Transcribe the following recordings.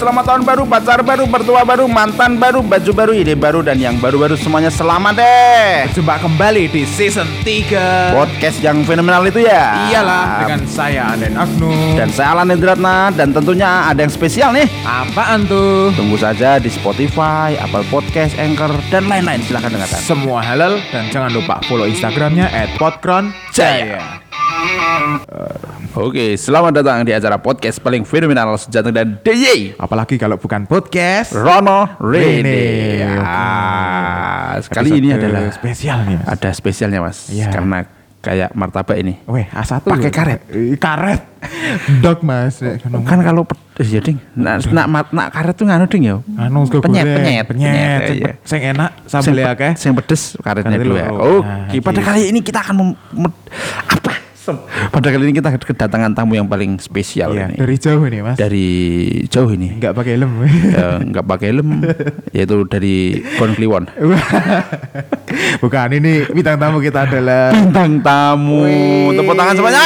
selamat tahun baru, pacar baru, mertua baru, mantan baru, baju baru, ide baru, dan yang baru-baru semuanya selamat deh. Jumpa kembali di season 3 Podcast yang fenomenal itu ya. Iyalah dengan saya Aden Agnu Dan saya Alan Endratna dan tentunya ada yang spesial nih. Apaan tuh? Tunggu saja di Spotify, Apple Podcast, Anchor, dan lain-lain. Silahkan dengarkan. Semua halal dan jangan lupa follow Instagramnya at Oke, selamat datang di acara podcast paling fenomenal sejati dan DJ Apalagi kalau bukan podcast Rono Rene. Ah, sekali ini Episode adalah spesial nih mas ada spesialnya mas, Iya. karena kayak martabak ini. Weh A1 Pakai karet. Eh, Karet Dok mas Kan kalau ya ding, nak nak mat- nak karet tuh nganu ding ya. Anu Penyet, penyet, Penyet penyet, Sing- iya. Enak sambel ya akeh Sing pedes karetnya dulu ya. Oke, pada kali ini kita akan apa? Pada kali ini kita kedatangan tamu yang paling spesial Iya, ini. dari jauh nih mas Dari jauh ini. Nggak pakai helm Ya, nggak pakai helm, yaitu dari Kon Kliwon. Bukan ini bintang tamu kita adalah Bintang tamu. Tepuk tangan semuanya.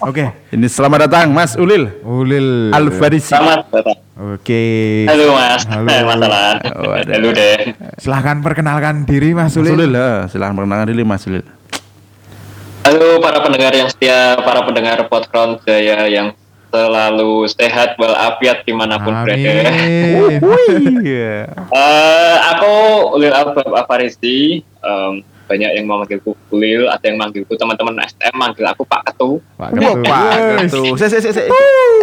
Oke Ini selamat datang Mas Ulil Ulil Alfarisi. Selamat datang. Oke Halo Mas. Halo. Eh, Mas Alan. Oh. Halo deh. Silahkan perkenalkan diri Mas Mas Ulil Ulil, lah. silahkan perkenalkan diri Mas Ulil. Halo para pendengar yang setia, para pendengar Podcrown Jaya yang selalu sehat walafiat di mana pun berada. Amin Iya. Eh, aku Ulil Albab Afarisi. Em, banyak yang memanggilku Ulil, ada yang manggilku teman-teman STM manggil aku Pak Ketu. Pak Ketu. Pak. Ketu. Se se se se.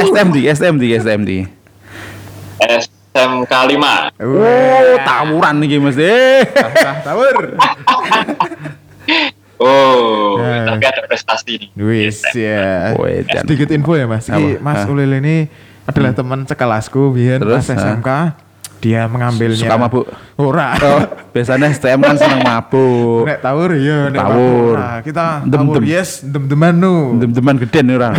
STMD, STMD, STMD. SMK 5. Oh, tawuran nih Mas. Eh. Tawur Oh, Ya. tapi ada prestasi nih. Wis ya dan- Sedikit info ya Mas Apa? Mas Hah? Ulil ini adalah teman sekelasku Biar Terus, pas hah? SMK Dia mengambilnya Suka mabuk? Ora Oh, biasanya STM kan seneng mabuk. Nek tawur ya nek Tawur. Nah, kita Dem-dem. tawur yes dem-deman nu Dem-deman gede nih orang.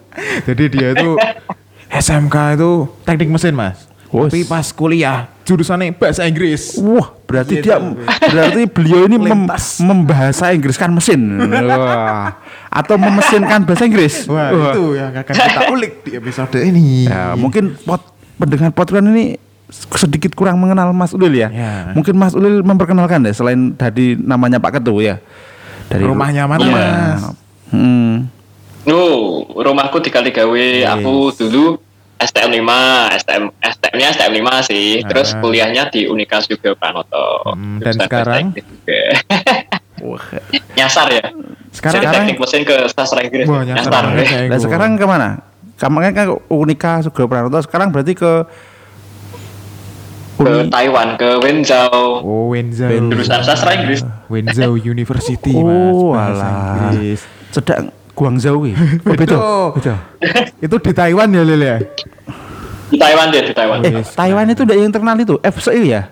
Jadi dia itu SMK itu teknik mesin mas. Wus. Tapi pas kuliah jurusannya bahasa Inggris. Wah, berarti Gitu. dia berarti beliau ini mem, membahasa Inggriskan mesin. Wah. Atau memesinkan bahasa Inggris. Wah, itu yang akan kita ulik di episode ini. Ya, mungkin pot, pendengar podcast ini sedikit kurang mengenal Mas Ulil ya. Ya. Mungkin Mas Ulil memperkenalkan deh selain tadi namanya Pak Ketu ya. Dari Rumahnya mana, rumah. Mas? Hmm. Oh, rumahku di Kaligawe. Aku dulu STM 5, STM STM-nya STM 5 sih. Terus Ah. kuliahnya di Unika juga Pranoto. Hmm, dan Jurusan sekarang? Wah. nyasar ya. Sekarang- Dari teknik mesin ke sastra Inggris. Wah, nyasar nyasar. ya. Nah, sekarang ke mana? Kemarin kan ke Unika Sugro Pranoto, sekarang berarti ke Ke Uni- Taiwan, ke Wenzhou. Oh, Wenzhou. Jurusan sastra Inggris. Wenzhou University, Oh, Mas. Bahasa alah. Inggris. Sedang Guangzhou ya. Oh, beda. Beda. itu di Taiwan ya, Lil ya? Di Taiwan dia, di Taiwan. Eh, Taiwan itu udah yang terkenal itu FCI ya?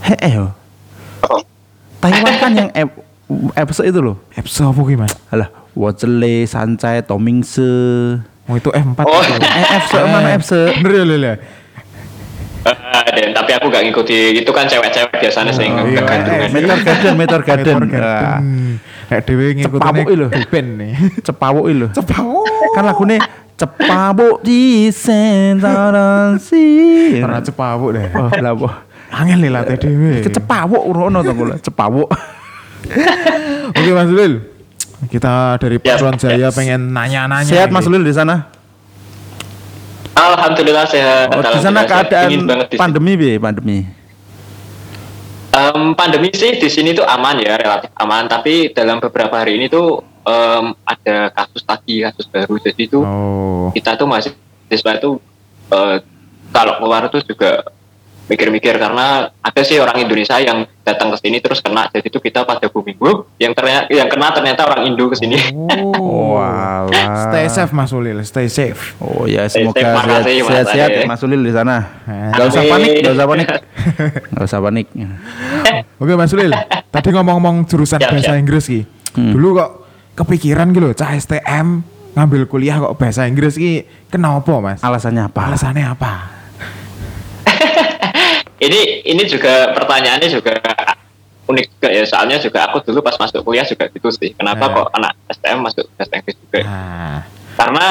Heh, oh. Taiwan kan yang F, FC itu loh. Epso apa ki, Mas? Alah, Wozele, Sancai, Tomingse. Oh, itu F4. Oh. itu. Eh, FC mana FC? Bener ya, Lil ya? Ah, Dan tapi aku gak ngikuti. Itu kan cewek-cewek biasanya sing Oh, iya. kegantungan. Meteor Garden, Meteor Garden. Nek dhewe Cepawuk ngikutine lho. nih. Cepawuk itu. Cepawuk. Kan lagune Cepawuk di sentaran si. Ora cepawuk deh. Oh, lah apa? Angel nih latih dhewe. Kecepawuk urono to kula. Cepawuk. Oke Mas Lil. Kita dari Ya, Patron Jaya ya. pengen nanya-nanya. Sehat. Mas Ulil di sana? Alhamdulillah sehat. Oh, di sana keadaan pandemi bi, pandemi. Em, pandemi sih di sini tuh aman ya relatif aman tapi dalam beberapa hari ini tuh em, ada kasus lagi kasus baru jadi tuh Oh. kita tuh masih siswa itu eh, kalau keluar tuh juga mikir-mikir karena ada sih orang Indonesia yang datang ke sini terus kena jadi tuh kita pada booming Wuh, yang ternyata yang kena ternyata orang Indo ke sini Oh. Walah. Stay safe Mas Ulil, stay safe. Oh ya Stay semoga safe, sehat, makasih, Mas sehat-sehat ya Mas Ulil di sana. Eh. Gak usah panik, gak usah panik. Gak usah panik. Oke Mas Ulil, tadi ngomong-ngomong jurusan Siap, bahasa siap. Inggris ki. Hmm. Dulu kok kepikiran gitu cah STM ngambil kuliah kok bahasa Inggris ki kenapa Mas? Alasannya apa? Alasannya apa? Ini ini juga pertanyaannya juga unik juga ya soalnya juga aku dulu pas masuk kuliah juga gitu sih kenapa Eh. kok anak STM masuk bahasa Inggris juga Nah, karena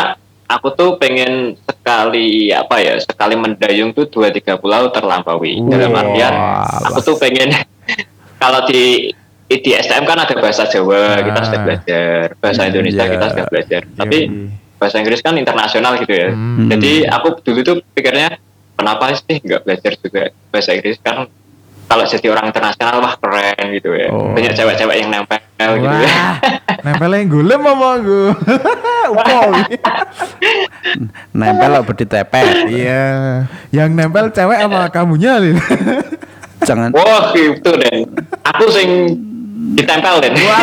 aku tuh pengen sekali apa ya sekali mendayung tuh dua tiga pulau terlampaui dalam Wah, artian aku tuh pengen kalau di di STM kan ada bahasa Jawa kita sudah Ah. belajar bahasa Iya. Indonesia kita sudah belajar tapi Yoi. bahasa Inggris kan internasional gitu ya Hmm. jadi aku dulu tuh pikirnya kenapa sih nggak belajar juga bahasa Inggris kan kalau jadi orang internasional wah keren gitu ya Oh. banyak cewek-cewek yang nempel gitu ya Wah, nempelnya gulem apa gue? Upol. Nempel lo ditepet. Iya, yang nempel cewek apa kamunya, Lil? Jangan wah gitu deh aku sing ditempel deh Wah,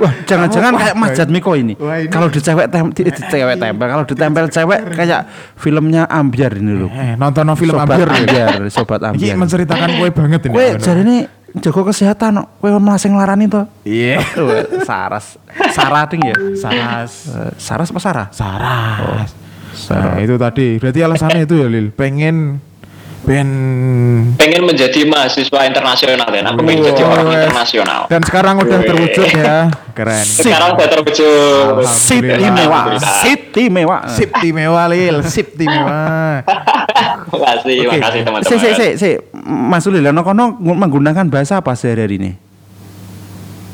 wah, jangan-jangan kayak Mas Jatmiko ini. Wah, ini- Kalau di cewek tem di, di cewek tempel, kalau ditempel cewek kayak filmnya Ambiar ini loh. Eh, nonton no film sobat Ambiar. Lil. Ambiar, sobat Ini Ambiar. menceritakan kue banget ini. Kue jadi ini jago kesehatan, kue malah sing larani to. Iya. Wah, Saras, Sarah ding ya. Saras. Eh, Saras apa Sarah? Saras. Sarah. Nah, itu tadi. Berarti alasannya itu ya, Lil. Pengen pengen pengen menjadi mahasiswa internasional dan aku pengen jadi Wah, orang internasional Dan sekarang udah terwujud ya. Keren. sekarang udah terwujud City Alhamdulillah. mewah, City mewah. Sip mewah, Lil. Sip mewah. makasih makasih Si, teman-teman si, si, si. Mas Ulil, ono kono menggunakan bahasa apa sehari-hari ini?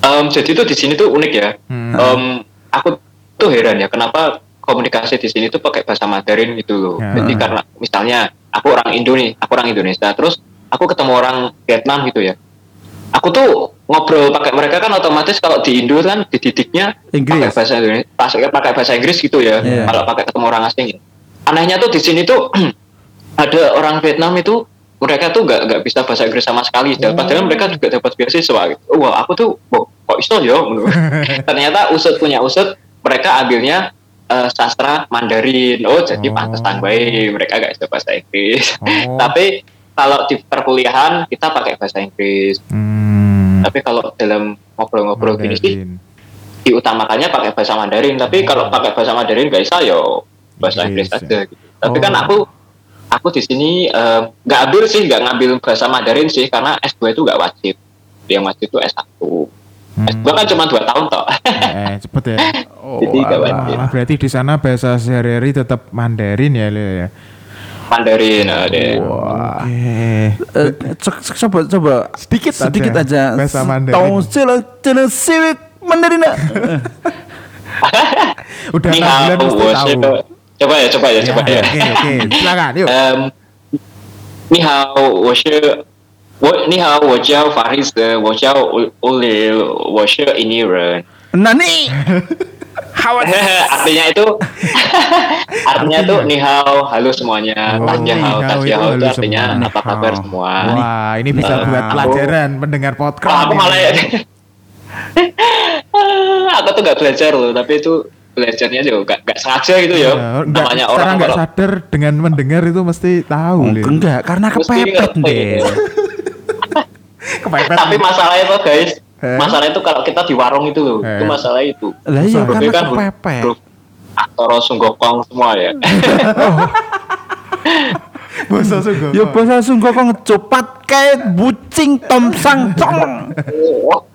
Em, jadi tuh di sini tuh unik ya Hmm. Em, aku tuh heran ya kenapa komunikasi di sini tuh pakai bahasa Mandarin gitu loh Ya. jadi karena misalnya aku orang Indo nih aku orang Indonesia terus aku ketemu orang Vietnam gitu ya aku tuh ngobrol pakai mereka kan otomatis kalau di Indo kan dididiknya Inggris. pakai bahasa Indonesia pakai pakai bahasa Inggris gitu ya Iya. kalau pakai ketemu orang asing ya. anehnya tuh di sini tuh ada orang Vietnam itu mereka tuh nggak nggak bisa bahasa Inggris sama sekali Oh. padahal mereka juga dapat beasiswa gitu. wah aku tuh kok iso ya ternyata usut punya usut mereka ambilnya eh, sastra Mandarin oh jadi Oh. pantesan baik mereka nggak bisa bahasa Inggris Oh. tapi kalau di perkuliahan kita pakai bahasa Inggris Hmm. tapi kalau dalam ngobrol-ngobrol gini sih diutamakannya pakai bahasa Mandarin tapi kalau pakai bahasa Mandarin gak bisa yo bahasa Inggris, Inggris ya. aja gitu. tapi Oh. kan aku aku di sini eh, nggak ambil sih nggak ngambil bahasa Mandarin sih karena S2 itu nggak wajib yang wajib itu S1 Hmm. S2 kan cuma dua tahun toh Eh, cepet ya. Oh, Jadi nggak alah. wajib. Ah, berarti di sana bahasa sehari-hari tetap Mandarin ya, Lil ya. Mandarin ada Wah. Oke. Eh, cek- cek- coba coba Sedikit sedikit aja. aja Bahasa Mandarin. Tahu sila jenis siwik Mandarin nak? Udah Ni enam bulan hao, mesti wo tahu. shi- coba ya coba ya coba ya Oke, oke. Silakan, yuk. Um, 你好，我是 我你好，我叫 Faris，我叫 Ulil，我是印尼人。 Nani? artinya itu artinya itu ni hao halo semuanya Oh, tasya hao ni hao tasya itu hao itu halo artinya semua. apa kabar Ni hao. semua Wah, ini bisa Nah, buat aku- pelajaran pendengar Wah, podcast. aku malah ya aku tuh nggak belajar loh tapi itu belajarnya juga nggak nggak sengaja gitu ya Enggak, namanya secara orang nggak kalau sadar dengan mendengar itu mesti tahu, Oh, Lil. enggak, karena Mesti kepepet ngerti. deh. Kepepet. tapi masalahnya tuh guys Eh? masalah itu kalau kita di warung itu loh Eh. itu masalah itu Lah iya, karena kan kepepet. Aktoro Sunggokong semua ya Bahasa Sungguh. Ya bahasa sungguh kok ngecopat kayak bucing tom sang cong.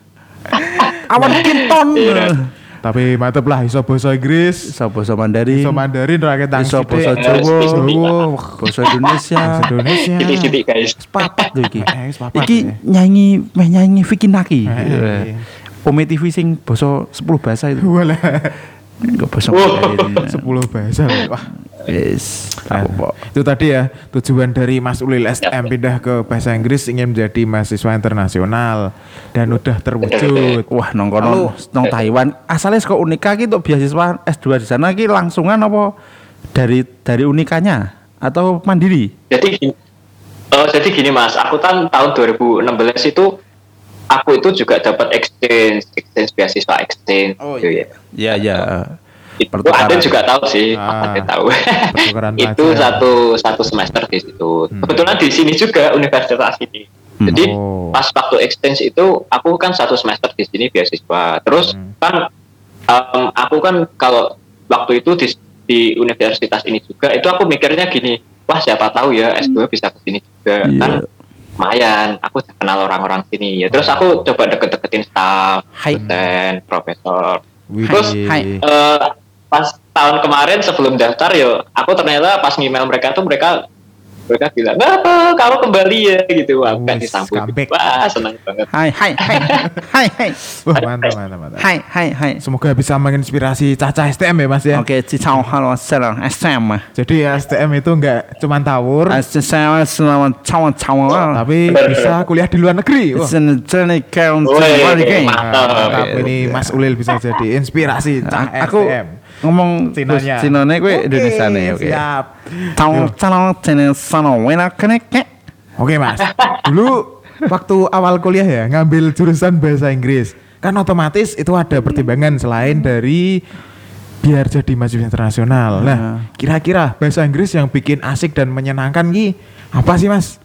Awan kinton. Iya. Tapi mantep lah iso bahasa Inggris, Iso bahasa Mandarin. iso Mandarin rakyat tang Iso bahasa sithik. Jawa. Bahasa Indonesia. Bahasa Indonesia. sidik-sidik guys Papat lho iki. Eh, Iki ya. nyanyi meh nyanyi Vicky Naki. Eh, eh, eh. Pome TV sing basa 10 bahasa itu. Walah. Enggak basa. Mandarin. 10 bahasa. Wah. Yes. Nah, itu tadi ya tujuan dari Mas Ulil STM pindah ke bahasa Inggris ingin menjadi mahasiswa internasional dan udah terwujud. Wah, nong kono nong Taiwan. Asalnya kok Unika ki untuk beasiswa S2 di sana ki langsungan apa dari dari Unikanya atau mandiri? jadi gini, eh, jadi gini mas aku kan tahun 2016 itu aku itu juga dapat exchange exchange beasiswa exchange Oh, gitu ya Ya ya. Itu Pertukaran. ada juga tahu sih Ah, ada tahu itu satu satu semester di situ Hmm. kebetulan di sini juga universitas ini Hmm. jadi Oh. pas waktu exchange itu aku kan satu semester di sini beasiswa terus Hmm. kan em, aku kan kalau waktu itu di, di universitas ini juga itu aku mikirnya gini wah siapa tahu ya S2 bisa ke sini juga Iya. kan lumayan aku kenal orang-orang sini ya terus aku coba deket-deketin staff dosen profesor Wih. Terus, hai. Eh, pas tahun kemarin sebelum daftar yo aku ternyata pas email mereka tuh mereka mereka bilang apa kamu kembali ya gitu wah kan disambut wah senang banget Hai hai hai hai hai Wah, mantap, mantap, mantap. hai hai hai. Semoga bisa menginspirasi Caca STM ya Mas ya. Oke, cicau halo salam SM. Jadi STM itu enggak cuma tawur, SM selamat cawan cawan. tapi bisa kuliah di luar negeri. Wah, mantap. Ini Mas Ulil bisa jadi inspirasi Caca Aku STM. Ngomong Cinanya. Cinanya gue Oke, Indonesia nih, oke. Siap. Tahu calon jenis sana wena kene ke. Oke Mas, dulu waktu awal kuliah ya ngambil jurusan bahasa Inggris, kan otomatis itu ada pertimbangan selain dari biar jadi mahasiswa internasional. Nah, kira-kira bahasa Inggris yang bikin asik dan menyenangkan ki apa sih Mas?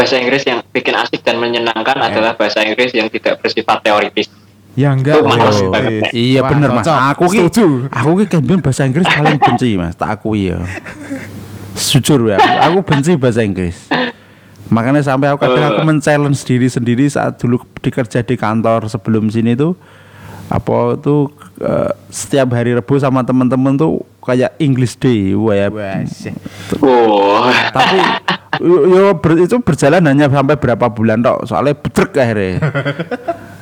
bahasa Inggris yang bikin asik dan menyenangkan Ya. adalah bahasa Inggris yang tidak bersifat teoritis Yang enggak teoritis. banget. Iya Wah, bener mas. Aku ki, setuju. aku ki kan bahasa Inggris paling benci mas. Tak akui ya. Jujur ya, aku benci bahasa Inggris. Makanya sampai aku kadang aku men-challenge diri sendiri saat dulu dikerja di kantor sebelum sini tuh apa tuh eh, setiap hari Rebu sama temen-temen tuh kayak English Day wah ya wow tapi yo, yo ber- itu berjalan hanya sampai berapa bulan tok soalnya bedrek akhirnya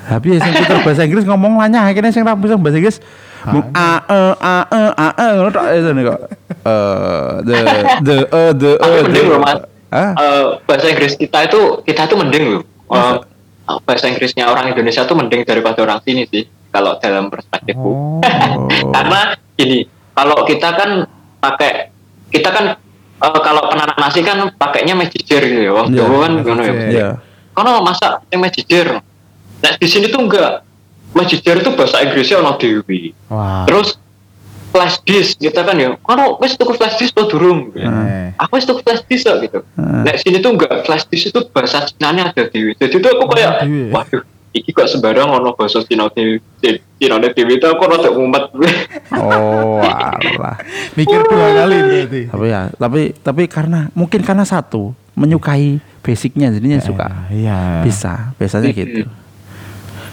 tapi sing pinter bahasa Inggris ngomong lanyah akhirnya sing ra bisa bahasa Inggris mung a e a e a e ngono tok itu nih kok. Eh the the e the e the mending loh mas. Hah? Eh, bahasa Inggris kita itu kita itu mending loh. Eh, bahasa Inggrisnya orang Indonesia tuh mending daripada orang sini sih kalau dalam perspektifku. Oh. karena gini kalau kita kan pakai kita kan eh, kalau penanak nasi kan pakainya mejijer gitu ya wong Iya, Jawa kan ngono ya. Iya. Kono masak yang mejijer nah di sini tuh enggak. Mejijer itu bahasa Inggrisnya ono dewi. Wah. terus flash disk kita kan ya. Kono wis tuku flash disk tuh durung. Eh. aku wis tuku flash disk kok gitu. Hmm. nah sini tuh enggak. Flash disk itu bahasa Cina ada dewi. Jadi tuh aku kayak Dewi. waduh iki kok sembarang ono bahasa Cina dewi. Cina dewi itu aku rada mumet. Oh alah. Mikir dua kali berarti. tapi ya tapi tapi karena mungkin karena satu menyukai basicnya jadinya suka. Eh, Iya. bisa biasanya gitu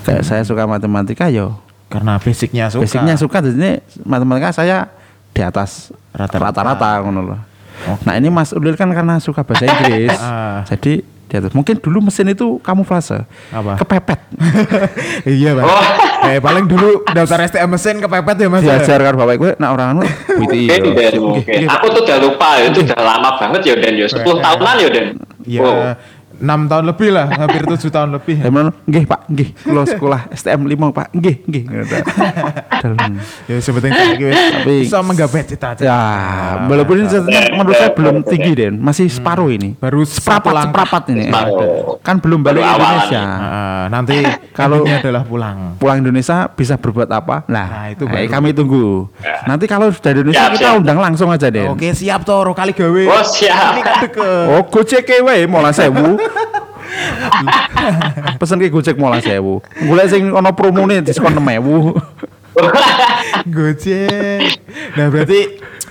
kayak saya suka matematika yo Karena basicnya suka. basicnya suka jadi matematika saya di atas Rata-rata. rata-rata ngono loh. Nah ini Mas Ulil kan karena suka bahasa Inggris, Ah. jadi di atas. Mungkin dulu mesin itu kamuflase, Apa? kepepet, iya Mas. Oh. Eh paling dulu daftar STM mesin kepepet ya Mas. ya? diajar karo bapak gue, nah orang anu, witi. Mungkin, Den, mungkin. aku tuh udah lupa itu udah lama banget ya Den ya 10 tahunan ya Den Iya. Wow. 6 tahun lebih lah, hampir 7 tahun lebih. Emang, nggih Pak, nggih, kalau sekolah STM 5 Pak, nggih, nggih. Ya sebetulnya kayak gitu. Tapi- bisa menggapai cita-cita. Ya, walaupun ini sebenarnya menurut saya belum tinggi Den, masih separuh ini. Baru seprapat langkah. seprapat ini. Separuh. Kan belum balik Baru awal Indonesia. Ah, nanti Kalau- kalau adalah pulang. pulang Indonesia bisa berbuat apa? Nah, Nah, itu eh, baru. kami tunggu. Nanti kalau sudah di Indonesia Siap, kita siap. undang langsung aja deh. Oke, siap Toro kali gawe. Oh, siap. Ini kan deket. Oh, Gojek wae mola sewu. Pesen ke Gojek mola sewu. Golek sing ono promone diskon 6000. Gojek. Nah, berarti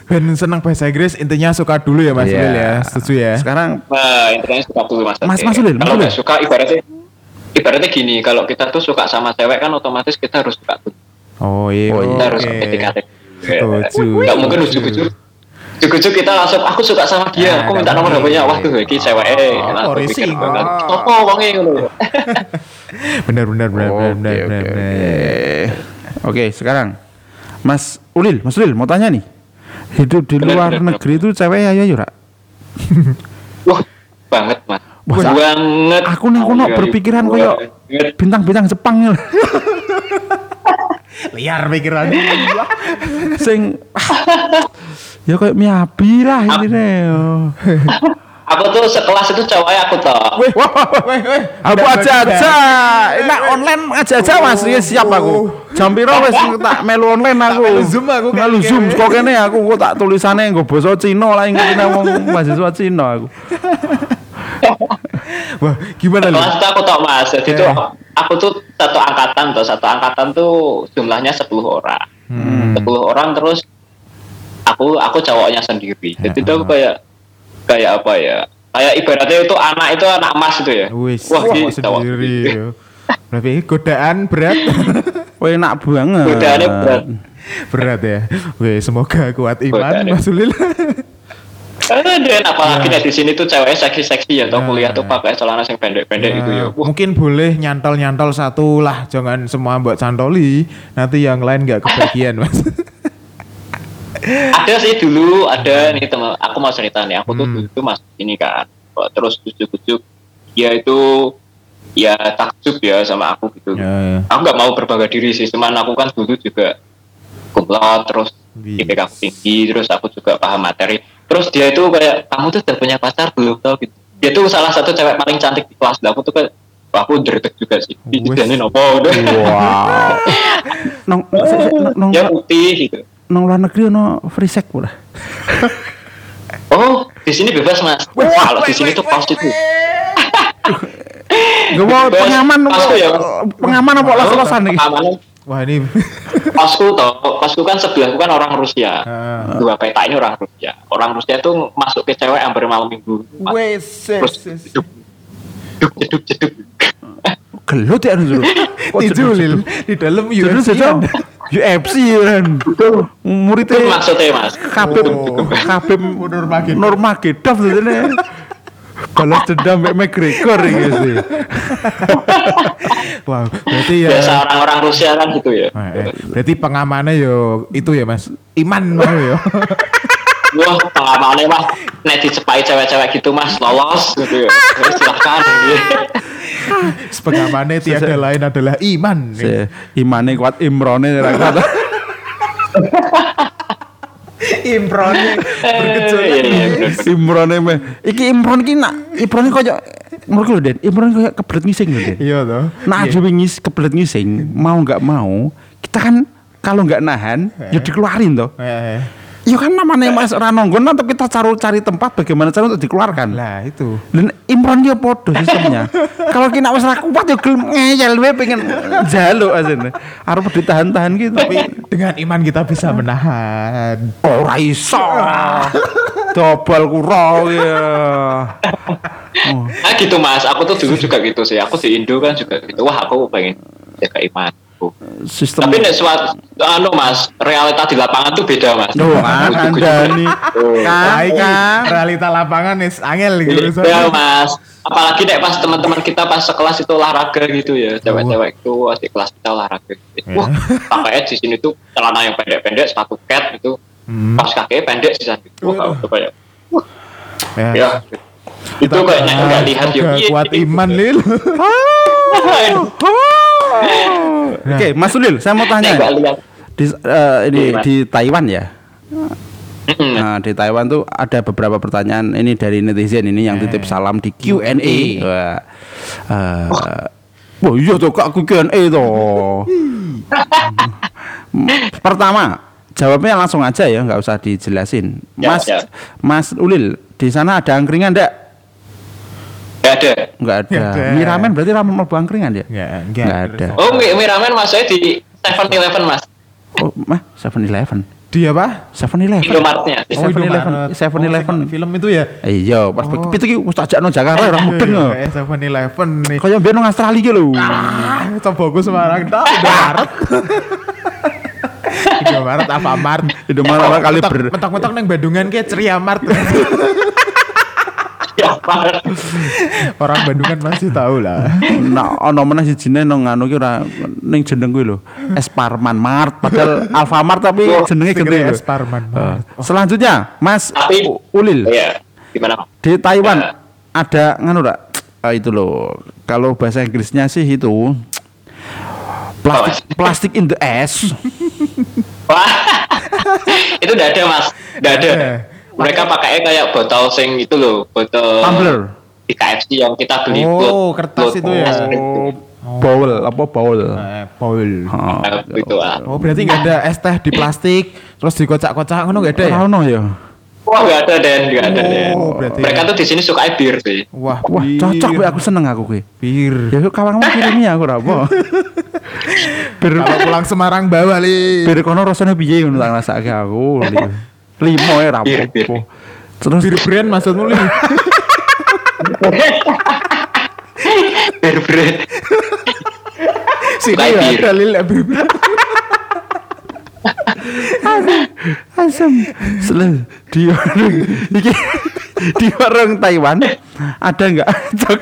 Ben senang bahasa Inggris intinya suka dulu ya Mas Iya. Ulil ya. Setuju ya. Sekarang Nah, intinya suka dulu mas. Mas-. Mas Ulil, Mas Kalau suka ibaratnya ibaratnya gini, kalau kita tuh suka sama cewek kan otomatis kita harus suka tuh. Oh iya. Oh, iya. Kita harus. PDKT. Setuju. Nggak mungkin ujuk-ujuk. Ujuk-ujuk kita langsung aku suka sama dia, Nah, aku minta nomor. HP-nya. Wah, tuh iki cewek eh. Oh, oh, banget. Oh. Sopo wonge ngono. Benar benar benar Oke, benar benar. oke, benar, oke. benar. Oke, sekarang Mas Ulil, Mas Ulil mau tanya nih. Hidup di Bener, luar bener, negeri itu cewek ayo yo, Ra? Wah, banget, Mas. Wah, banget. Aku nih kono berpikiran koyo bintang-bintang Jepang ya. Liar pikirannya. sing ya kayak Miyabi lah ini Aku tuh sekelas itu cowoknya aku tau. Weh, weh, weh. Aku aja aja, enak online aja aja mas, ya siap aku. Jam piro wis tak melu online aku. melu Zoom aku Melu Zoom kene. kok kene aku kok tak tulisane nggo basa Cina lah ingin wong mahasiswa Cina aku. Wah, gimana lu? Kelas aku tau mas. Jadi Eh. tuh aku tuh satu angkatan tuh, satu angkatan tuh jumlahnya 10 orang. Hmm. 10 orang terus aku aku cowoknya sendiri. Jadi tuh aku kayak kayak apa ya? Kayak ibaratnya itu anak itu anak emas itu ya. Wis, Wah, cowok sendiri. Berarti godaan berat. Wah enak banget. Godaannya berat. Berat ya. Oke, semoga kuat iman ya. Mas Ulil. Eh, dan apalagi Ya. nih di sini tuh cewek seksi-seksi ya, tau kuliah tuh pakai celana yang pendek-pendek gitu ya. Wah, Mungkin boleh nyantol-nyantol satu lah, jangan semua buat cantoli. Nanti yang lain nggak kebagian, Mas. ada sih dulu ada nih teman aku mau cerita nih aku tuh Hmm. dulu masuk ini kan terus ujuk-ujuk ya itu ya takjub ya sama aku gitu. Ya. aku nggak mau berbangga diri sih cuman aku kan dulu juga kumlot terus. IPK aku tinggi terus aku juga paham materi. Terus dia itu kayak kamu tuh udah punya pacar belum tau gitu. Dia tuh salah satu cewek paling cantik di kelas Lah, aku tuh wah, aku dretek juga sih. Jadi nopo udah. Wow. nong se- nong. Dia putih gitu nong luar negeri ono free sex pula. oh di sini bebas mas kalau di sini tuh paus itu Gak mau pengaman Pas tuh ya, pengaman apa los-losan iki? Pengamanan Wah, ini kosku toh, kosku kan sebelahku kan orang Rusia. Ah. Dua peta ini orang Rusia. Orang Rusia tuh masuk ke cewek hampir malam minggu. wes Terus jeduk, jeduk, jeduk. Gelut ya anu. Kok Tijulil di dalam UFC ada. UFC kan. Muridnya Itu maksudnya mas. Habib Oh. Habib Nurmagedov. Nurmagedov sebenarnya. Balas dendam Mek McGregor iki sih. Wow, berarti ya Biasa orang-orang Rusia kan gitu ya. Eh, eh, Berarti pengamannya yo itu ya Mas. Iman mau yo. Wah pengamanannya mas, nek dicepai cewek-cewek gitu mas lolos gitu ya. Ya, Silahkan. gitu. pengamannya tiada lain adalah iman. Si imane kuat imrone ra kuat. Imronnya Iya, bergejolak. iya, bener, bener. Imrone meh. Iki Imron ki nak Imron koyo menurutku lho Den, Imron koyo kebelet ngising lho Den. Iya toh. Nah, Iya. aja ngis kebelet ngising, mau nggak mau, kita kan kalau nggak nahan, ya dikeluarin toh. Eh, eh. Ya kan namanya Mas ora nonggon atau kita cari cari tempat bagaimana cara untuk dikeluarkan. Lah itu. Dan Imron dia podo sistemnya. Kalau kita wis ra kuat ya gelem ngeyel we pengen jaluk asine. Arep ditahan-tahan gitu. Tapi dengan iman kita bisa menahan. ora iso. Dobal kura ya. Nah gitu mas, aku tuh dulu juga gitu sih. Aku di Indo kan juga gitu. Wah aku pengen jaga imanku. Sistem Tapi nek suatu anu mas, realita di lapangan tuh beda mas. Duh, kan. Anda nih. Kan, kan. Realita lapangan is angel gitu. Iya mas, apalagi nek pas teman-teman kita pas sekelas itu olahraga gitu ya, cewek-cewek itu adik kelas kita olahraga. Wah, pakainya di sini tuh celana yang pendek-pendek, sepatu cat gitu, Hmm. pas kakinya pendek sih gitu. Wah, itu kayak, Ya. ya, itu kayak nek nggak lihat ya. Semoga iya, kuat iya. iman lil. Oke, Mas Ulil, saya mau tanya. Di eh, ini Gimana? di Taiwan ya. Nah, di Taiwan tuh ada beberapa pertanyaan ini dari netizen ini yang titip salam di Q&A. Wah. Eh, Wah, iya tuh Kak Q&A tuh. Pertama, jawabnya langsung aja ya, nggak usah dijelasin. Ya, Mas ya. Mas Ulil, di sana ada angkringan enggak? Nggak ada. Enggak ada. Nggak ada. Miramen berarti ramen mlebu angkringan ya? Enggak, Nggak ada. Oh, mi mie ramen maksudnya di 7-Eleven mas, Oh, mah 7-Eleven. Dia apa? 7-Eleven. Indomaretnya. Oh, 7-Eleven. Indomaret. 7-Eleven. Oh, film itu ya? Iya, pas Oh. begitu ki wis tak jakno Jakarta ora mudeng. lho. Eh, 7-Eleven nih. Kaya biyen nang Australia ki lho. Ah, coba aku Semarang dah udah Maret. Udah Maret apa Mart? Indomaret kali ber Mentok-mentok neng Bandungan kayak ceria Mart. Orang Bandungan masih tahu lah. Nah, ono meneh sijine nang anu ki ora ning jeneng kuwi lho. Esparman Mart padahal Alfamart tapi jenenge Sing gede. Esparman Mart. Selanjutnya, Mas Tapi- Ulil Iya, gimana? Di Taiwan Ya. ada nganu ora? Eh, itu loh. Kalau bahasa Inggrisnya sih itu plastik plastik in the ass. Wah, itu udah ada mas, udah ada. Mereka pakainya kayak botol sing itu loh, botol Tumbler. di KFC yang kita beli Oh, buat- kertas buat itu ya. itu. Oh, bowl apa bowl? Eh, Paul. Oh, Nah, itu ah. Oh, berarti nggak ada es teh di plastik, terus dikocak-kocak ngono nggak ada ya? Ora ono ya. Wah nggak ada den, nggak ada den. Oh, berarti. Mereka tuh di sini suka bir sih. Wah, Wah, bir. cocok gue aku seneng aku kuwi. Bir. Ya kawan kawan kirimnya aku ora apa. Bir Kalau pulang Semarang bawa li. bir kono rasane piye ngono tak rasake aku. Limo ya ra Bir, bir. apa. Terus Bir brand maksudmu li? Bir. Sini Suka ya bir. ada lil bir brand. Asem. Sel- Di warung iki di warung Taiwan ada nggak jok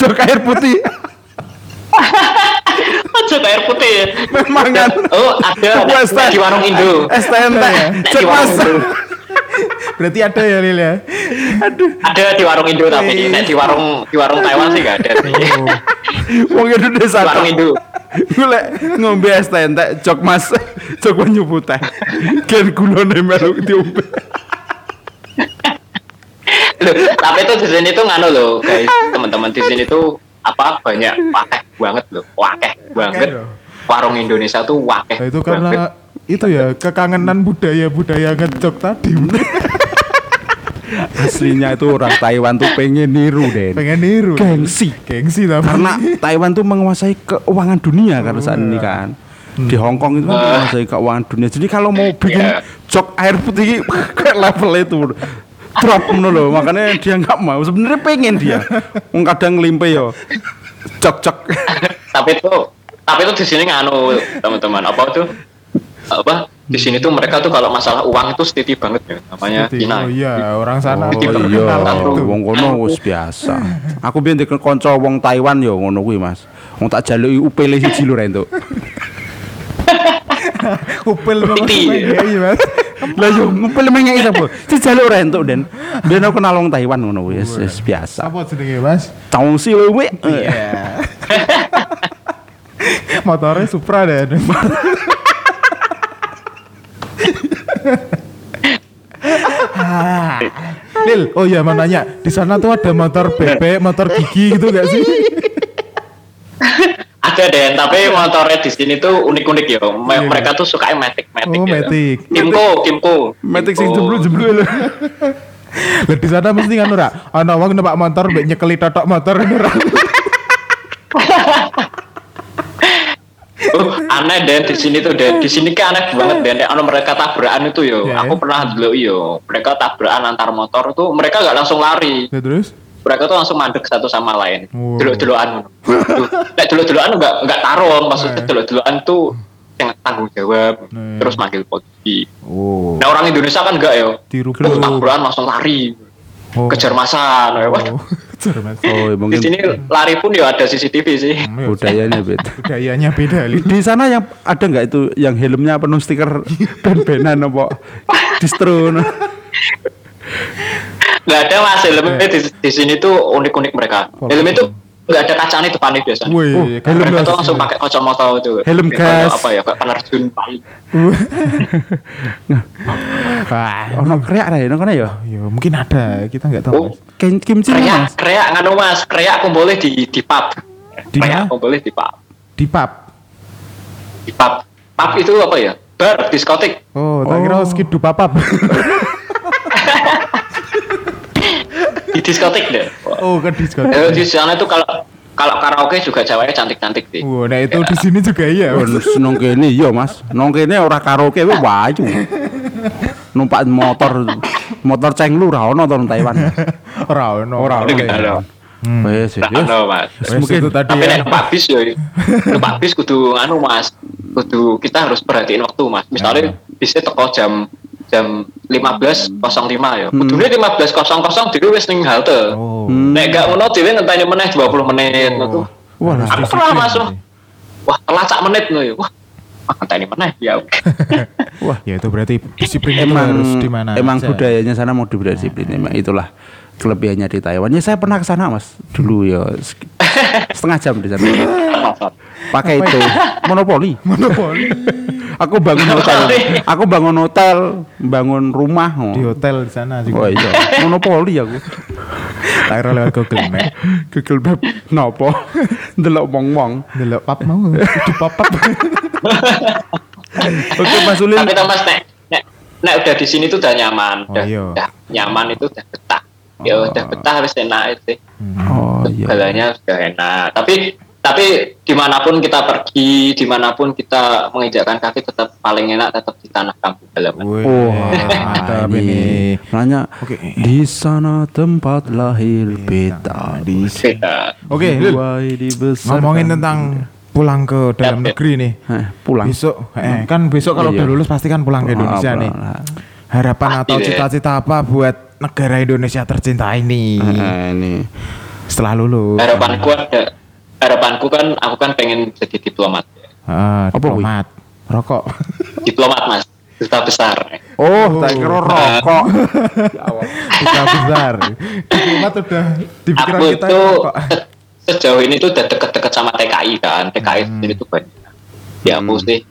jok air putih? Aja air putih ya. Memang kan. Oh, ada nek di warung Indo. STNT. Jok di mas. warung Indo. Berarti ada ya Lil ya. Ada di warung Indo tapi nek di warung di warung Taiwan sih gak ada sih. Wong Indonesia Di warung Indo. Golek ngombe STNT jok mas jok banyu putih. Gen gulone melu diombe. Loh, tapi itu di sini tuh nganu loh, guys. Teman-teman di sini tuh apa banyak wakeh banget loh, wakeh banget. Warung Indonesia tuh wakeh. Nah, itu banget. karena itu ya kekangenan budaya budaya ngejok tadi Aslinya itu orang Taiwan tuh pengen niru Den. pengen niru Gengsi. gengsi tapi Karena Taiwan tuh menguasai keuangan dunia kan saat ini kan. Di Hong Kong itu kan menguasai keuangan dunia. Jadi kalau mau bikin Iya. jok air putih kayak level itu drop ngono loh. Makanya dia nggak mau. Sebenarnya pengen dia. Wong kadang limpe yo. Cok cok. tapi itu tapi itu di sini nganu teman-teman apa tuh apa di sini tuh mereka tuh kalau masalah uang itu setiti banget ya namanya Cina oh iya orang sana Oh Tipe iya, wong kono wis biasa. Aku biyen di kanca wong Taiwan yo ngono kuwi, Mas. Wong tak jaluki upele siji lho Rento. banget Piti. Lah yo ngupil mengeki sapa? Dijaluk Rento, Den. Ben aku kenal wong Taiwan ngono wis wis biasa. apa jenenge mas Tong si wewe. iya motornya Supra deh Lil, oh iya mau nanya, di sana tuh ada motor bebek, motor gigi gitu gak sih? Ada deh tapi motornya di sini tuh unik-unik ya Iya. mereka tuh suka matic matic Oh, ya. Matic. Kimco Kimco Metik sing jeblu-jeblu lho. Lah di sana mesti kan ora, ana wong numpak motor mbek nyekeli totok motor ora. Oh, aneh deh di sini tuh deh di sini kan aneh banget deh Nek ono mereka tabrakan itu yo Ya, aku pernah dulu yo mereka tabrakan antar motor tuh mereka nggak langsung lari Ya terus? Mereka tuh langsung mandek satu sama lain Wow. dulu duluan nek dulu duluan nggak nggak tarung maksudnya Eh. dulu duluan tuh yang tanggung jawab Eh. terus manggil polisi Oh. nah orang Indonesia kan enggak yo Dirubuk. Terus tabrakan langsung lari Oh. kejar ya. Wah, Oh. Mas. Oh, di mungkin sini lari pun ya ada CCTV sih Hmm, ya, budayanya beda. budayanya beda. Di sana yang ada nggak itu yang helmnya penuh stiker ben-benan apa distro? Nggak ada mas helmnya di, di sini tuh unik-unik mereka Oh. helm itu nggak ada kacanya depannya biasanya Wih, Oh, helm mereka tuh langsung pakai kacamata itu Helm Kayak gas. apa ya kayak penerjun paling Wah. Ono kreak ra ono kono ya? Ya mungkin ada, kita nggak tahu. oh. Kim kimchi kreak Mas. kreak nganu mas kreak aku boleh di di pub Di mana? kreak aku boleh di pub Di pub. di pub pub itu apa ya bar diskotik Oh, tak kira Oh. skidu papap. di diskotik deh oh, ke diskotik. Eh, di sana tuh kalau kalau karaoke juga ceweknya cantik-cantik sih Wah, nah itu di sini juga iya. Oh, nong kene iya Mas. Nong kene ora karaoke we wayu. Numpak motor motor cenglu ra ono to Taiwan. Ora ono. Ora ono. Hmm. Wes Nah, mas mungkin- itu tadi tapi ya. nek numpak bis ya numpak bis kudu anu mas kudu kita harus perhatiin waktu mas misalnya bisnya teko jam jam 15.05 ya kudune 15.00 dhewe wis ning halte Oh. Hmm. nek gak ngono dhewe ngenteni meneh 20 menit ngono tuh Wah, aku pernah masuk wah telat sak menit loh ya wah ah, ngenteni meneh ya Wah, Ya itu berarti disiplin itu emang harus di mana? emang aja. budayanya sana mau disiplin emang itulah kelebihannya di Taiwan. Ya saya pernah ke sana Mas dulu ya setengah jam di sana. Pakai itu monopoli. monopoli Aku bangun hotel. Aku bangun hotel, bangun rumah. oh. di hotel di sana Oh juga. iya, monopoli aku. Tak kira lewat Google Map. Google Map nopo? Delok wong-wong. Delok pap mau di up. Oke, Mas Ulil. tapi Thomas nek nek nek udah di sini tuh udah nyaman Oh, udah, iya. udah nyaman itu udah betah ya Oh. udah betah harus enak sih Oh iya. segalanya sudah enak tapi tapi di mana pun kita pergi di mana pun kita menginjakkan kaki tetap paling enak tetap di tanah kampung halaman Wah, mantap ini. Nanya, Oke. di sana tempat lahir beta. Di beda Oke, dibesarkan. Ngomongin tentang pulang ke dalam yap. negeri nih. Eh, pulang. Besok, eh, kan besok kalau Iya. udah lulus pasti kan pulang ke Indonesia Ah, nih. pulang. Harapan Pasti atau cita-cita apa buat negara Indonesia tercinta ini Eh, ini. setelah lulus? harapanku ada harapanku kan aku kan pengen jadi diplomat. Ah, Apa, Wi? diplomat, rokok. diplomat mas. Duta besar. Oh, tak kira rokok. Bisa besar. Diplomat udah di pikiran aku kita itu rokok. se- sejauh ini tuh udah deket-deket sama TKI kan. TKI Hmm. ini tuh banyak. Ya aku sih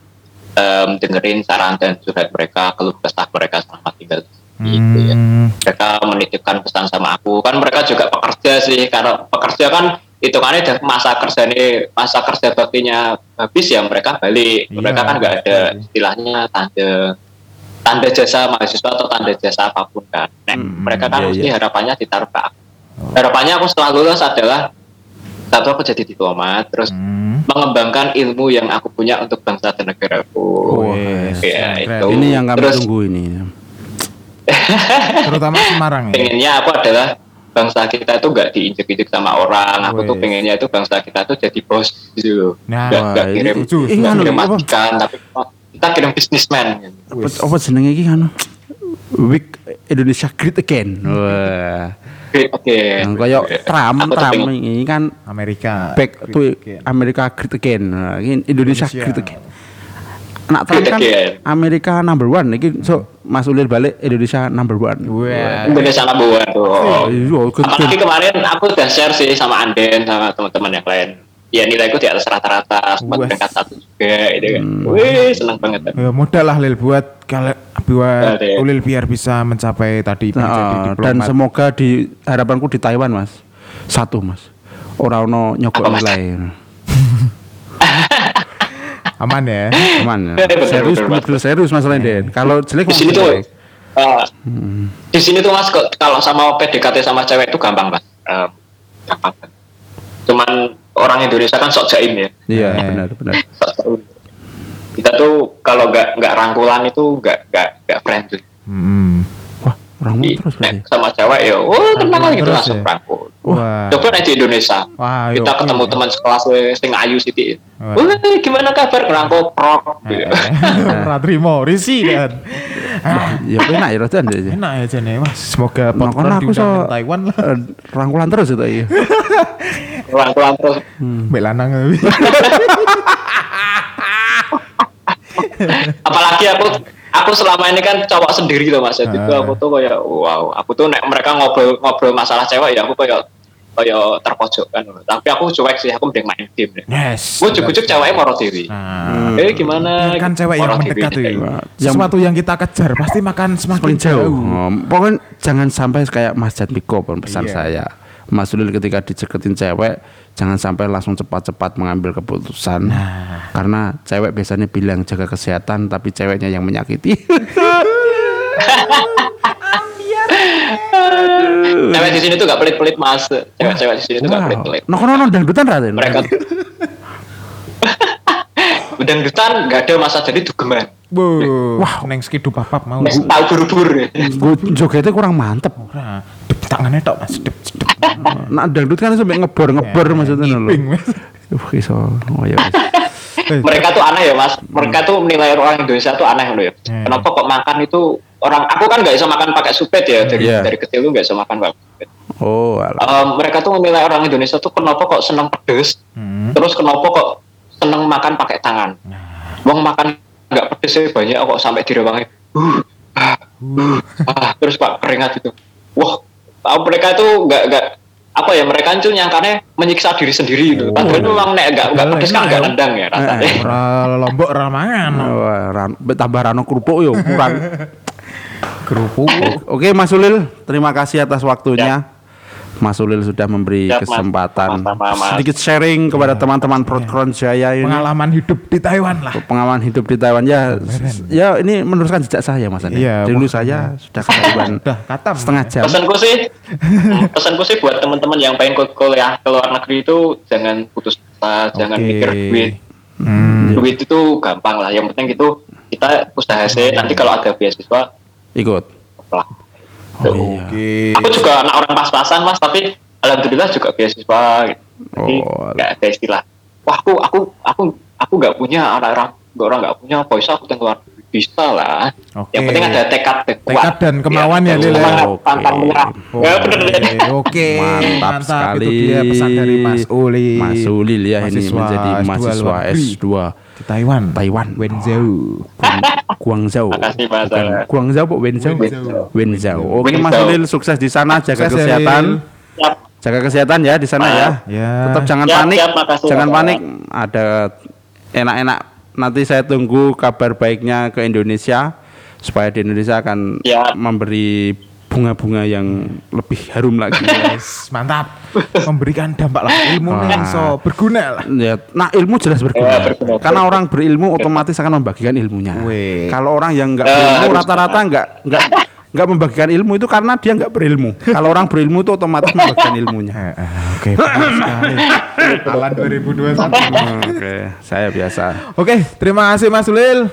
em, dengerin saran dan curhat mereka keluh kesah mereka selama tinggal gitu ya. Hmm, mereka menitipkan pesan sama aku. Kan mereka juga pekerja sih. Karena pekerja kan hitungannya udah masa kerja ini masa kerja baktinya habis ya mereka balik mereka Iya, kan nggak ada istilahnya tanda tanda jasa mahasiswa atau tanda jasa apa pun kan nah, Hmm, mereka kan iya, mesti iya. harapannya ditaruh ke aku harapannya aku setelah lulus adalah satu aku jadi diplomat terus hmm. mengembangkan ilmu yang aku punya untuk bangsa dan negaraku Wes, ya, keren. itu. Ini yang kami Terus- tunggu ini. Terutama Semarang ya. pengennya aku adalah bangsa kita itu nggak diinjek-injek sama orang. Aku tuh pengennya itu bangsa kita tuh jadi bos gitu loh. Nah, nggak wah, kirim, nggak anu, kirim apa? majikan, tapi kita kirim bisnismen. Apa, apa jenenge iki kan? Week Indonesia Great Again. Wah. Oke, oke. Yang kayak Trump, Aku Trump ini kan Amerika. back to Oke. America Great Again. Nah, Indonesia, Indonesia. Great Again. Anak Trump kan again. Amerika number one. Ini so Mas Ulil balik Indonesia number one. Wah. Indonesia number one tuh. Iya, Apalagi kemarin aku udah share sih sama Anden sama teman-teman yang lain. Ya nilaiku di atas rata-rata, sempat peringkat satu juga, itu kan. Hmm. Wih, seneng banget. Ya, modal lah Lil buat kalau buat ya. Ulil biar bisa mencapai tadi Nah, menjadi dan semoga di harapanku di Taiwan mas satu mas orang no Mas? nilai aman ya. aman betul, serius betul, serius mas Den kalau jelek Di sini tuh, eh, Hmm. di sini tuh mas kok- kalau sama PDKT sama cewek itu gampang mas. Eh, gampang. Cuman orang Indonesia kan sok jaim ya. iya Eh. benar benar jaim. Kita tuh kalau nggak nggak rangkulan itu nggak nggak nggak friendly. Hmm. Wah orang Di- terus berarti nek sama cewek ya, oh kenal gitu terus langsung ya? rangkul. Wah. Coba nih di Indonesia. Wah, kita yuk, ketemu iya. teman sekelas sing ayu siti. Wah. Wah, gimana kabar kerangkul prok. Eh, Ratrimo, Risi kan. Ah, ya enak ya Rodan ya enak ya Jen ya. Wah, semoga Nah, podcast so Taiwan lah. eh, rangkulan terus itu iya Rangkulan terus. Mbak lanang. apalagi aku aku selama ini kan cowok sendiri loh mas jadi Ah. aku tuh kayak wow aku tuh nek mereka ngobrol ngobrol masalah cewek ya aku kayak kayak terpojok kan tapi aku cuek sih aku mending main game deh Yes. gue cukup ceweknya moro diri Nah, eh gimana kan cewek yang mendekat tuh. kayak Yang- Sesuatu yang kita kejar pasti makan semakin jauh jauh. Oh, pokoknya jangan sampai kayak Mas Jatmiko pun pesan Iya. saya Mas Ulil ketika diceketin cewek jangan sampai langsung cepat-cepat mengambil keputusan. Nah. karena cewek biasanya bilang jaga kesehatan tapi ceweknya yang menyakiti. Cewek di sini tuh gak pelit-pelit mas. Cewek-cewek di sini tuh gak pelit-pelit. No no no dangdutan Raden. Mereka udah dutan gak ada masa jadi dugeman. Wow, Wah, neng skidu papap mau. Mes tahu buru-buru. Gue jogetnya kurang mantep tangannya tok Mas, dep dep. nah dangdut kan sampai ngebor ngebor maksudnya lho Mas. uh iso oh ya. Eh, mereka tuh aneh ya mas mereka tuh menilai orang Indonesia tuh aneh loh ya Hmm. kenapa kok makan itu orang aku kan nggak bisa makan pakai supet ya dari Iya. dari kecil tuh nggak bisa makan pakai supet oh alah. Em, mereka tuh menilai orang Indonesia tuh kenapa kok seneng pedes Hmm. terus kenapa kok seneng makan pakai tangan Wong makan nggak pedes ya banyak kok sampai direwangi uh, ah, uh, ah, terus pak keringat itu wah ah, mereka tuh nggak nggak apa ya mereka tuh nyangkanya menyiksa diri sendiri gitu. Padahal memang nek nggak nggak Padahal pedes kan enak nggak ya. nendang ya rasanya. Eh, Ora lombok ora mangan. Tambah rano kerupuk yo kurang Kerupuk. Oke Mas Ulil, terima kasih atas waktunya. Mas Ulil sudah memberi Siap, Mas. kesempatan Sama-sama, Mas. sedikit sharing kepada teman-teman Protkron Jaya ini Pengalaman hidup di Taiwan lah. pengalaman hidup di Taiwan ya. Ya ini meneruskan jejak saya Mas Andi. Iya, Dulu saya sudah ke Taiwan Udah katam. setengah jam. Pesanku sih, pesanku sih buat teman-teman yang pengen kul- kuliah ke luar negeri itu jangan putus asa, jangan Oke. mikir duit. Hmm. Duit itu gampang lah. Yang penting itu kita usaha sih. Nanti kalau ada beasiswa, Ikut. lah. Oh iya. Oke. Aku juga anak orang pas-pasan mas, tapi alhamdulillah juga beasiswa. Gitu. Jadi Oh, nggak ada istilah wah aku aku aku aku nggak punya anak orang nggak orang nggak punya voice aku yang keluar negeri." bisa lah Oke. yang penting ada tekad dan kuat. Tekad dan kemauan ya, ya? pantang menyerah ya Oke, Mantap, sekali. Itu dia pesan dari Mas Ulil. Mas Ulil ya ini menjadi S2 mahasiswa luar negeri S2 di Taiwan. Taiwan. Wenzhou. Guangzhou. Makasih, Mas. Guangzhou apa Wenzhou? Wenzhou. Wenzhou. Oke Mas Wenzhou. Ulil sukses di sana jaga Sukses kesehatan. Lil. Siap. Jaga kesehatan ya di sana ya. Ya. Tetap jangan Siap, panik. siap, makasih, jangan Mas. panik. Ada enak-enak. Nanti saya tunggu kabar baiknya ke Indonesia supaya di Indonesia akan memberi bunga-bunga yang lebih harum lagi. Yes, mantap. Memberikan dampak lah ilmu Wah. yang so berguna lah. Ya, nah ilmu jelas berguna. Ya, berguna. Karena orang berilmu otomatis akan membagikan ilmunya. Weh. Kalau orang yang nggak Eh, berilmu rata-rata nggak nggak nggak membagikan ilmu itu karena dia nggak berilmu. Kalau orang berilmu itu otomatis membagikan ilmunya. Eh, eh, Oke. Alan 2021. Oke, saya biasa. Oke, terima kasih Mas Ulil.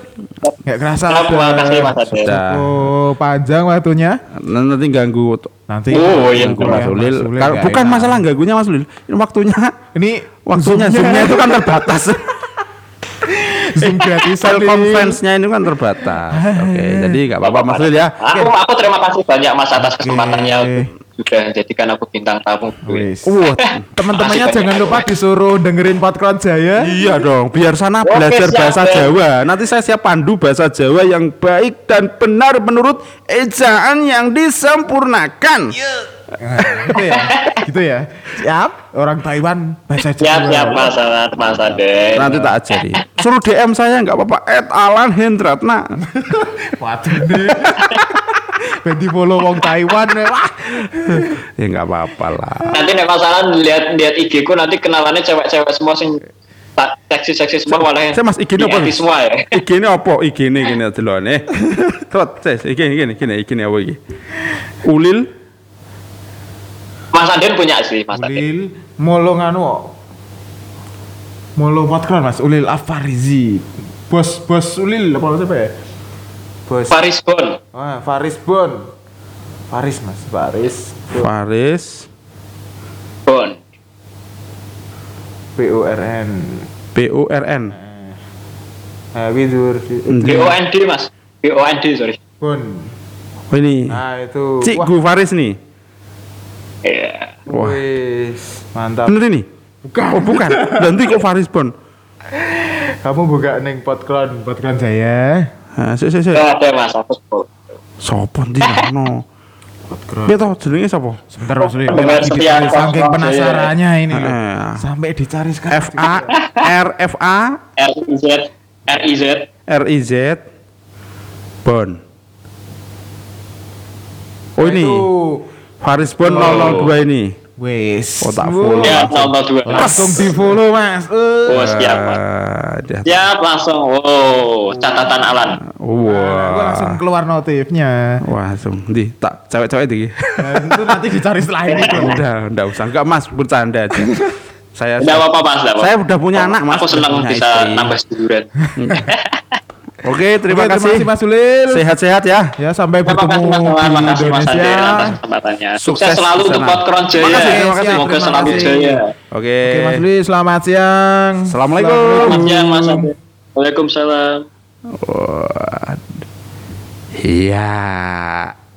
Nggak kerasa terima kasih, Mas. Sudah. Oh, panjang waktunya. Nanti ganggu Nanti Oh, iya, ganggu betul Mas Ulil. Kalau- bukan enak. masalah ganggunya Mas Ulil. Ini waktunya Ini waktunya zoomnya itu kan terbatas. Zoom gratisan conference-nya ini kan terbatas. Oke, jadi nggak apa-apa Mas Ulil ya. aku aku terima kasih banyak mas atas kesempatannya untuk sudah jadikan aku bintang tamu. Wah, Teman-temannya jangan lupa disuruh dengerin podcast Jaya. Iya dong, biar sana Oke, belajar siap, bahasa Ben. Jawa. Nanti saya siap pandu bahasa Jawa yang baik dan benar menurut ejaan yang disempurnakan. Nah, gitu ya. Gitu ya. Siap. Orang Taiwan bahasa siap Jawa. siap mas Alat, mas Nanti tak ajari. Suruh DM saya nggak apa-apa. Ed Alan Hendratna. Waduh deh. Ganti follow wong Taiwan. Wah. ya nggak apa-apa lah. nanti nek masalah lihat lihat IG ku nanti kenalannya cewek-cewek semua sing tak seksi-seksi semua malah Saya mas IG ini apa? di semua ya IG ini apa? IG ini gini dulu nih. Terus, saya IG ini gini gini IG ini apa iki? Ulil Mas Aden punya sih Mas Ulil molo nganu. Molo Mas Ulil Afarizi. Bos bos Ulil apa siapa ya? Bos. Paris Bon Ah, Faris Bon. Faris Mas, Faris. Faris Bon B O R N. B U R N. Nah, Widur. B O N D Mas B O N D sorry Bon. Oh ini. Nah, itu. Cikgu Faris nih. Iya Wah. Wis, mantap. Bener ini? Bukan. Oh bukan. Nanti kok Faris Bon. Kamu buka neng Podcron, Podcron saya. Nah, sik sik sik. Mas aku Sopo ndi no? Podcron. Piye to jenenge sapa? Sebentar Mas Mas. saking Iya. penasarannya ini. Sampai dicari sekarang. F A R F A R I Z R I Z R I Z Bon. Oh Nah, ini itu. Faris Bon 002 ini. Wis. Oh, tak follow. ya nomor dua Langsung di follow mas. Eh. Oh, siap, Mas. Ah, dia- siap langsung oh catatan Alan Nah, gua langsung Wah. keluar notifnya. Wah, langsung di tak cewek-cewek iki. Nah, itu nanti dicari setelah ini. Udah, enggak usah. Enggak Mas, bercanda aja. Saya Nggak apa-apa Mas apa-apa. Saya udah punya anak, Mas. aku senang bisa istri. nambah seduluran Oke, terima Oke, kasih. Mas Ulil. Sehat-sehat ya. Ya sampai Terima kasih bertemu Mas Alan, di makasih Mas Ade Indonesia. kesempatannya. Sukses, Sukses selalu untuk. Podkron Jaya. Terima kasih, terima kasih. Semoga Terima selalu kasih. jaya. Oke. Oke Mas Ulil, selamat siang. Assalamualaikum. Selamat siang Mas Ade. Waalaikumsalam. Wah. Iya,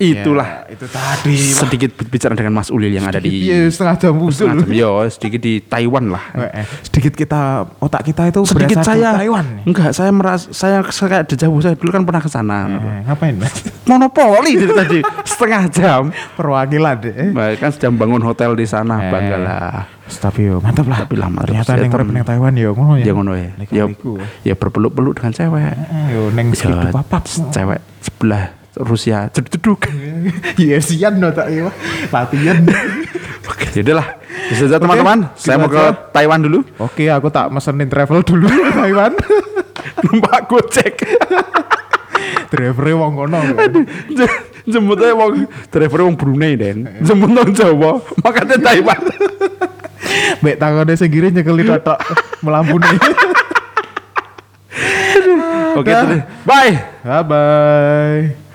itulah Ya, itu tadi. Sedikit bicara dengan Mas Ulil yang ada di Iya, setengah jam usul. Setengah jam, yo, sedikit di Taiwan lah. Eh, eh, sedikit kita otak kita itu Sedikit saya Taiwan. Enggak, saya merasa saya kayak dejavu saya dulu kan pernah ke sana. Eh, ngapain mas? Monopoli dari tadi setengah jam. Perwakilan deh. Baik kan sedang bangun hotel di sana, Eh. banggalah. Tapi yo mantap lah. Tapi lah, mantap. Ternyata neng tem- urip neng Taiwan yo ngono ya. Ya ngono ya. Ya, ya berpeluk-peluk dengan cewek. Eh, Yo neng Ya, segitu papap. cewek sebelah Rusia ceduk UFC-an no tak iya. Latihan. Oke, yaudahlah. Bisa saja teman-teman. Saya mau ke. Taiwan dulu. Oke, aku tak mesenin travel dulu ke Taiwan. Numpak Gojek. Driver wong kono. J- Jemput aja wong driver wong Brunei den. Jemput nang Jawa, makanya Taiwan. Mbek tangane sing kiri nyekeli totok melampuni. Oke, terus. bye. Bye bye.